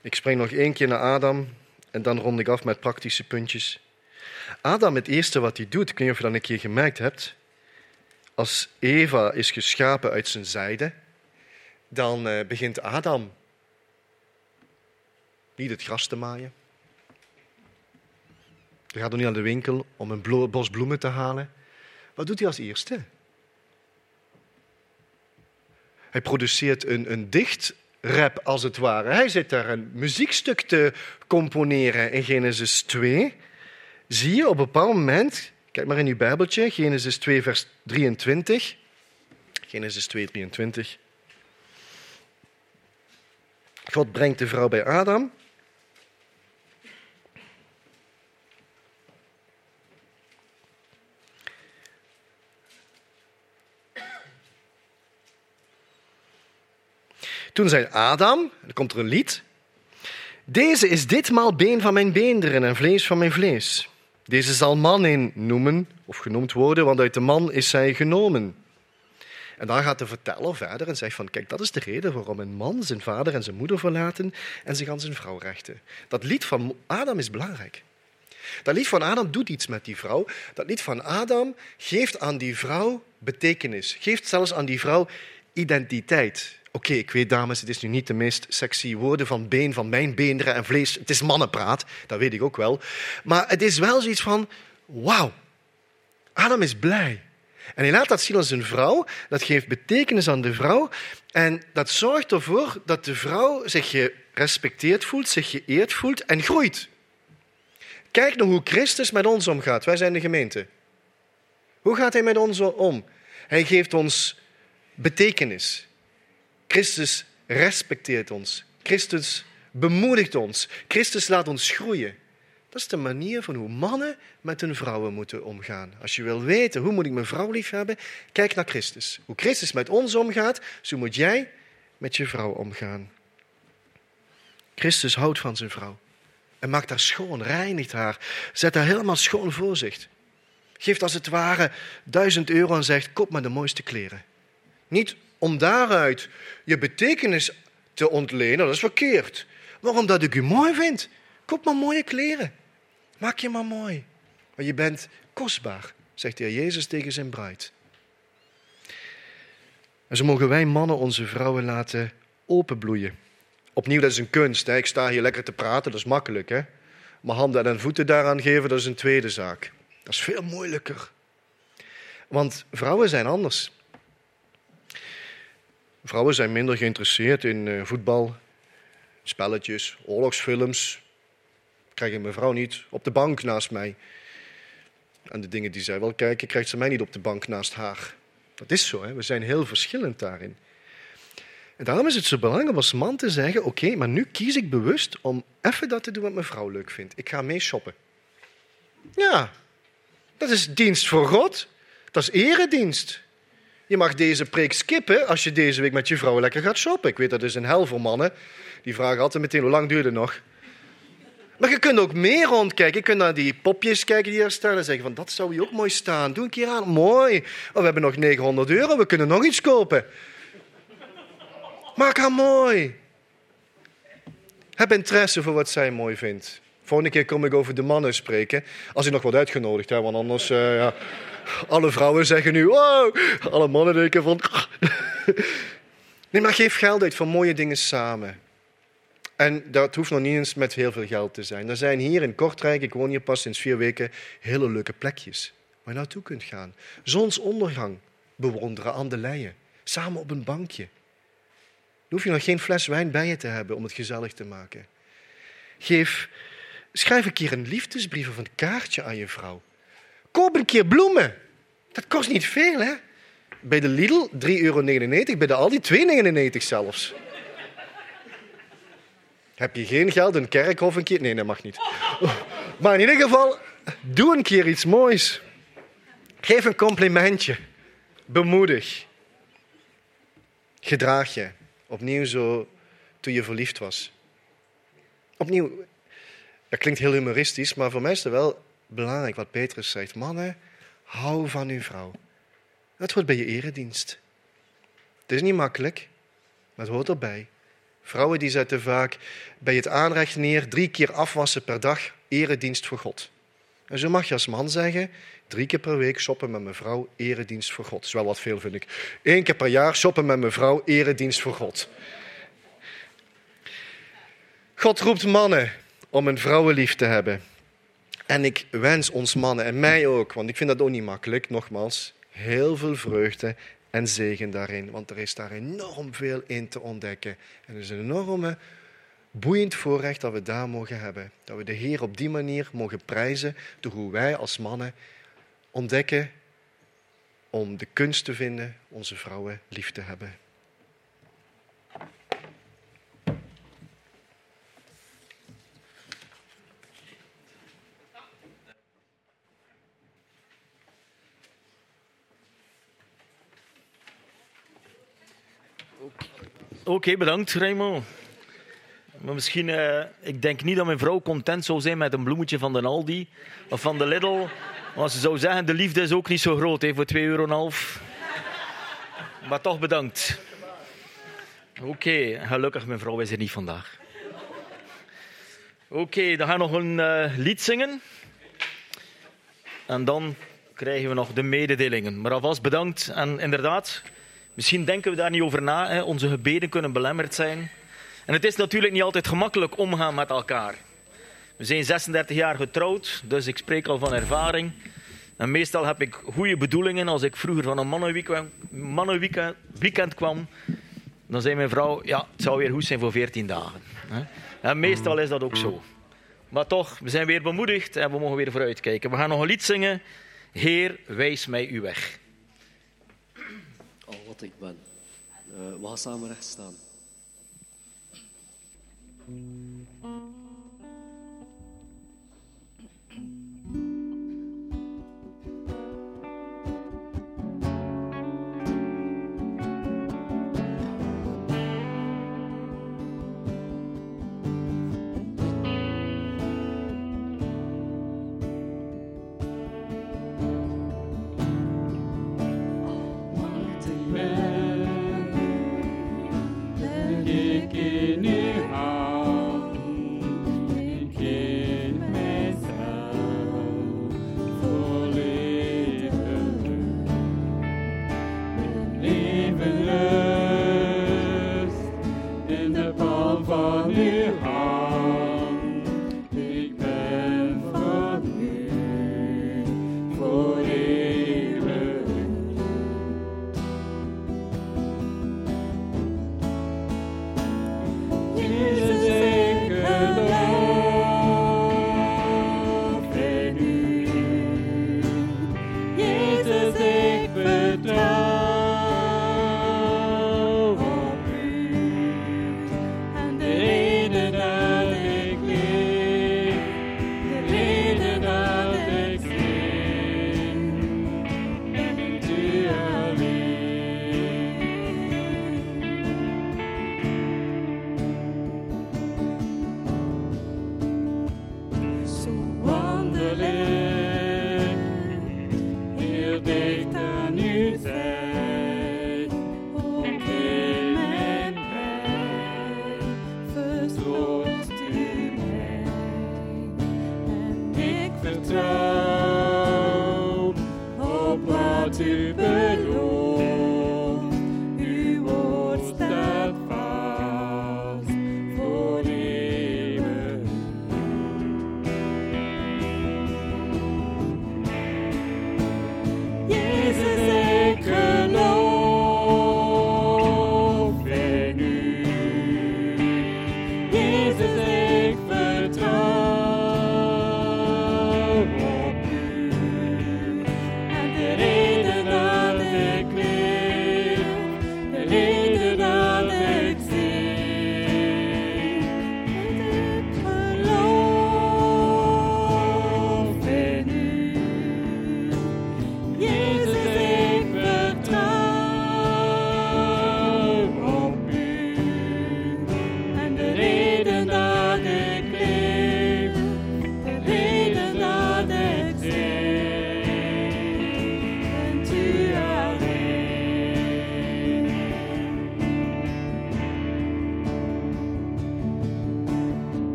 Ik spring nog één keer naar Adam en dan rond ik af met praktische puntjes. Adam, het eerste wat hij doet, ik weet of je dat een keer gemerkt hebt, als Eva is geschapen uit zijn zijde, dan uh, begint Adam niet het gras te maaien. Hij gaat nog niet naar de winkel om een bos bloemen te halen. Wat doet hij als eerste? Hij produceert een, een dichtrap, als het ware. Hij zit daar een muziekstuk te componeren in Genesis 2. Zie je op een bepaald moment, kijk maar in uw Bijbeltje, Genesis 2, vers 23. Genesis 2, 23. God brengt de vrouw bij Adam. Toen zei Adam, er komt er een lied. Deze is ditmaal been van mijn beenderen en vlees van mijn vlees. Deze zal man in noemen, of genoemd worden, want uit de man is zij genomen. En dan gaat de verteller verder en zegt van, kijk, dat is de reden waarom een man zijn vader en zijn moeder verlaten en zich aan zijn vrouw rechten. Dat lied van Adam is belangrijk. Dat lied van Adam doet iets met die vrouw. Dat lied van Adam geeft aan die vrouw betekenis. Geeft zelfs aan die vrouw identiteit. Oké, ik weet dames, het is nu niet de meest sexy woorden van been, van mijn beenderen en vlees. Het is mannenpraat, dat weet ik ook wel. Maar het is wel zoiets van, wauw, Adam is blij. En hij laat dat zien als een vrouw. Dat geeft betekenis aan de vrouw. En dat zorgt ervoor dat de vrouw zich gerespecteerd voelt, zich geëerd voelt en groeit. Kijk naar hoe Christus met ons omgaat. Wij zijn de gemeente. Hoe gaat hij met ons om? Hij geeft ons betekenis. Christus respecteert ons. Christus bemoedigt ons. Christus laat ons groeien. Dat is de manier van hoe mannen met hun vrouwen moeten omgaan. Als je wil weten hoe moet ik mijn vrouw lief hebben, kijk naar Christus. Hoe Christus met ons omgaat, zo moet jij met je vrouw omgaan. Christus houdt van zijn vrouw en maakt haar schoon, reinigt haar, zet haar helemaal schoon voor zich. Geeft als het ware duizend euro en zegt: koop maar de mooiste kleren. Niet om daaruit je betekenis te ontlenen, dat is verkeerd. Maar omdat ik u mooi vind, koop maar mooie kleren. Maak je maar mooi. Want je bent kostbaar, zegt de Heer Jezus tegen zijn bruid. En zo mogen wij mannen onze vrouwen laten openbloeien. Opnieuw, dat is een kunst. Hè. Ik sta hier lekker te praten, dat is makkelijk. Hè. Maar handen en voeten daaraan geven, dat is een tweede zaak. Dat is veel moeilijker. Want vrouwen zijn anders. Vrouwen zijn minder geïnteresseerd in eh, voetbal, spelletjes, oorlogsfilms. Krijg ik mijn vrouw niet op de bank naast mij. En de dingen die zij wil kijken, krijgt ze mij niet op de bank naast haar. Dat is zo, hè? we zijn heel verschillend daarin. En daarom is het zo belangrijk om als man te zeggen: Oké, maar nu kies ik bewust om even dat te doen wat mijn vrouw leuk vindt. Ik ga mee shoppen. Ja, dat is dienst voor God. Dat is eredienst. Je mag deze preek skippen als je deze week met je vrouw lekker gaat shoppen. Ik weet dat is een hel voor mannen. Die vragen altijd meteen hoe lang duurt het nog. Maar je kunt ook meer rondkijken. Je kunt naar die popjes kijken die er staan en zeggen van dat zou hier ook mooi staan. Doe een keer aan. Mooi. Oh, we hebben nog 900 euro. We kunnen nog iets kopen. Maak haar mooi. Heb interesse voor wat zij mooi vindt. Volgende keer kom ik over de mannen spreken. Als ik nog wordt uitgenodigd, hè, want anders... eh, ja, alle vrouwen zeggen nu... Wow, alle mannen denken van... Nee, maar geef geld uit voor mooie dingen samen. En dat hoeft nog niet eens met heel veel geld te zijn. Er zijn hier in Kortrijk, ik woon hier pas sinds vier weken, hele leuke plekjes waar je naartoe kunt gaan. Zonsondergang bewonderen aan de leien. Samen op een bankje. Dan hoef je nog geen fles wijn bij je te hebben om het gezellig te maken. Geef, schrijf een keer een liefdesbrief of een kaartje aan je vrouw. Koop een keer bloemen. Dat kost niet veel, hè? Bij de Lidl 3,99 euro, bij de Aldi 2,99 zelfs. Heb je geen geld, een kerkhof een keer? Nee, dat mag niet. Maar in ieder geval, doe een keer iets moois. Geef een complimentje. Bemoedig. Gedraag je. Opnieuw zo toen je verliefd was. Opnieuw, dat klinkt heel humoristisch, maar voor mij is het wel belangrijk wat Petrus zegt. Mannen, hou van uw vrouw. Dat hoort bij je eredienst. Het is niet makkelijk, maar het hoort erbij. Vrouwen die zetten vaak bij het aanrecht neer drie keer afwassen per dag, eredienst voor God. En zo mag je als man zeggen, drie keer per week shoppen met mijn vrouw, eredienst voor God. Dat is wel wat veel, vind ik. Eén keer per jaar shoppen met mijn vrouw, eredienst voor God. God roept mannen om een vrouwenlief te hebben. En ik wens ons mannen, en mij ook, want ik vind dat ook niet makkelijk, nogmaals, heel veel vreugde en zegen daarin. Want er is daar enorm veel in te ontdekken. En het is een enorme, boeiend voorrecht dat we daar mogen hebben. Dat we de Heer op die manier mogen prijzen door hoe wij als mannen ontdekken om de kunst te vinden onze vrouwen lief te hebben. Oké, bedankt Raymond. Maar misschien, eh, ik denk niet dat mijn vrouw content zou zijn met een bloemetje van de Aldi of van de Lidl. Maar ze zou zeggen, de liefde is ook niet zo groot hè, voor 2,5 euro. Maar toch bedankt. Oké, gelukkig mijn vrouw is er niet vandaag. Oké, dan gaan we nog een eh, lied zingen. En dan krijgen we nog de mededelingen. Maar alvast bedankt. En inderdaad, misschien denken we daar niet over na. Hè. Onze gebeden kunnen belemmerd zijn. En het is natuurlijk niet altijd gemakkelijk omgaan met elkaar. We zijn 36 jaar getrouwd, dus ik spreek al van ervaring. En meestal heb ik goede bedoelingen. Als ik vroeger van een mannenweekend, mannenweekend weekend kwam, dan zei mijn vrouw, ja, het zou weer goed zijn voor 14 dagen. En meestal is dat ook zo. Maar toch, we zijn weer bemoedigd en we mogen weer vooruitkijken. We gaan nog een lied zingen. Heer, wijs mij uw weg. Al wat ik ben. Eh, we gaan samen recht staan.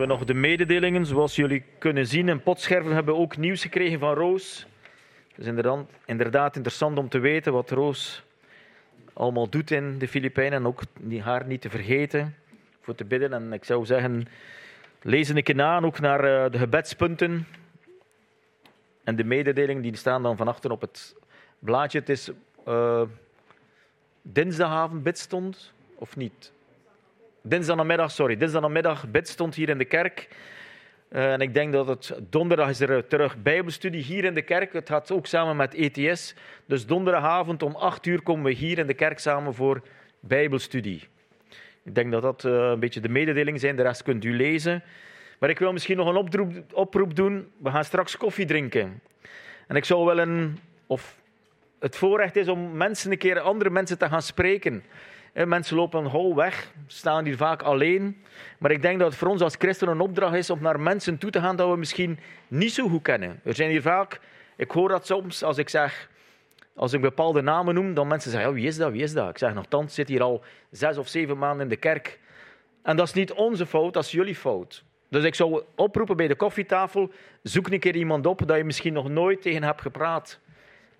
Hebben we nog de mededelingen. Zoals jullie kunnen zien in potscherven hebben we ook nieuws gekregen van Roos. Het is inderdaad, inderdaad interessant om te weten wat Roos allemaal doet in de Filipijnen. En ook haar niet te vergeten, voor te bidden. En ik zou zeggen, lees een keer na, ook naar eh, de gebedspunten. En de mededelingen die staan dan van achter op het blaadje. Het is eh dinsdagavond bidstond, of niet? Dinsdagmiddag, sorry, dinsdagmiddag bid stond hier in de kerk. Eh, en ik denk dat het donderdag is er terug bijbelstudie hier in de kerk. Het gaat ook samen met ETS. Dus donderdagavond om 8 uur komen we hier in de kerk samen voor bijbelstudie. Ik denk dat dat eh, een beetje de mededelingen zijn. De rest kunt u lezen. Maar ik wil misschien nog een oproep, oproep doen. We gaan straks koffie drinken. En ik zou wel een, of het voorrecht is om mensen een keer andere mensen te gaan spreken. Mensen lopen hol weg, staan hier vaak alleen. Maar ik denk dat het voor ons als christenen een opdracht is om naar mensen toe te gaan dat we misschien niet zo goed kennen. Er zijn hier vaak, ik hoor dat soms als ik zeg, als ik bepaalde namen noem, dan mensen zeggen, ja, wie is dat, wie is dat? Ik zeg, nogthans zit hier al zes of zeven maanden in de kerk. En dat is niet onze fout, dat is jullie fout. Dus ik zou oproepen bij de koffietafel, zoek een keer iemand op dat je misschien nog nooit tegen hebt gepraat.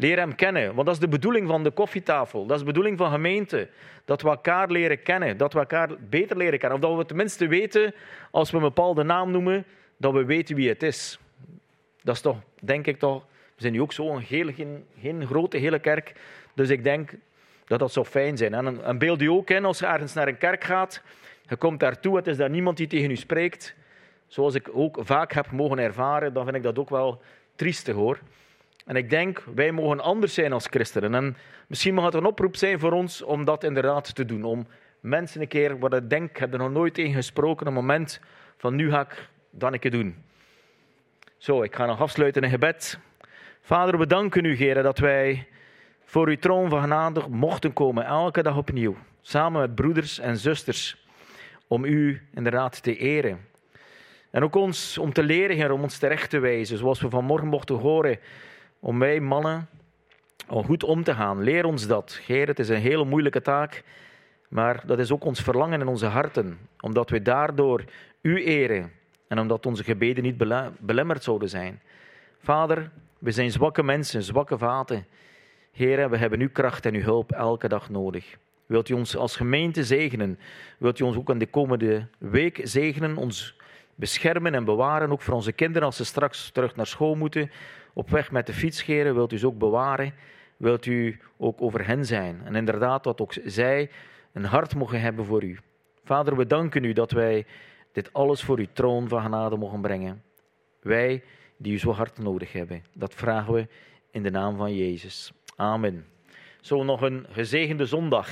Leer hem kennen, want dat is de bedoeling van de koffietafel. Dat is de bedoeling van gemeente. Dat we elkaar leren kennen, dat we elkaar beter leren kennen. Of dat we tenminste weten, als we een bepaalde naam noemen, dat we weten wie het is. Dat is toch, denk ik toch, we zijn nu ook zo een heel, geen, geen grote hele kerk. Dus ik denk dat dat zou fijn zijn. En, en beeld u ook in als je ergens naar een kerk gaat. Je komt daartoe, het is daar niemand die tegen u spreekt. Zoals ik ook vaak heb mogen ervaren, dan vind ik dat ook wel triestig hoor. En ik denk, wij mogen anders zijn als christenen. En misschien mag het een oproep zijn voor ons om dat inderdaad te doen. Om mensen een keer, wat ik denk, ik heb er nog nooit tegen gesproken, een moment van nu ga ik dat doen. Zo, ik ga nog afsluiten in gebed. Vader, we danken u, Heer, dat wij voor uw troon van genade mochten komen, elke dag opnieuw. Samen met broeders en zusters, om u inderdaad te eren. En ook ons om te leren, Heer, om ons terecht te wijzen, zoals we vanmorgen mochten horen, om wij mannen om goed om te gaan. Leer ons dat. Heer, het is een hele moeilijke taak, maar dat is ook ons verlangen in onze harten, omdat we daardoor u eren en omdat onze gebeden niet bele- belemmerd zouden zijn. Vader, we zijn zwakke mensen, zwakke vaten. Heer, we hebben uw kracht en uw hulp elke dag nodig. Wilt u ons als gemeente zegenen? Wilt u ons ook in de komende week zegenen, ons beschermen en bewaren, ook voor onze kinderen als ze straks terug naar school moeten, op weg met de fiets, Heer, wilt u ze ook bewaren? Wilt u ook over hen zijn? En inderdaad, dat ook zij een hart mogen hebben voor u. Vader, we danken u dat wij dit alles voor uw troon van genade mogen brengen. Wij die u zo hard nodig hebben. Dat vragen we in de naam van Jezus. Amen. Zo nog een gezegende zondag.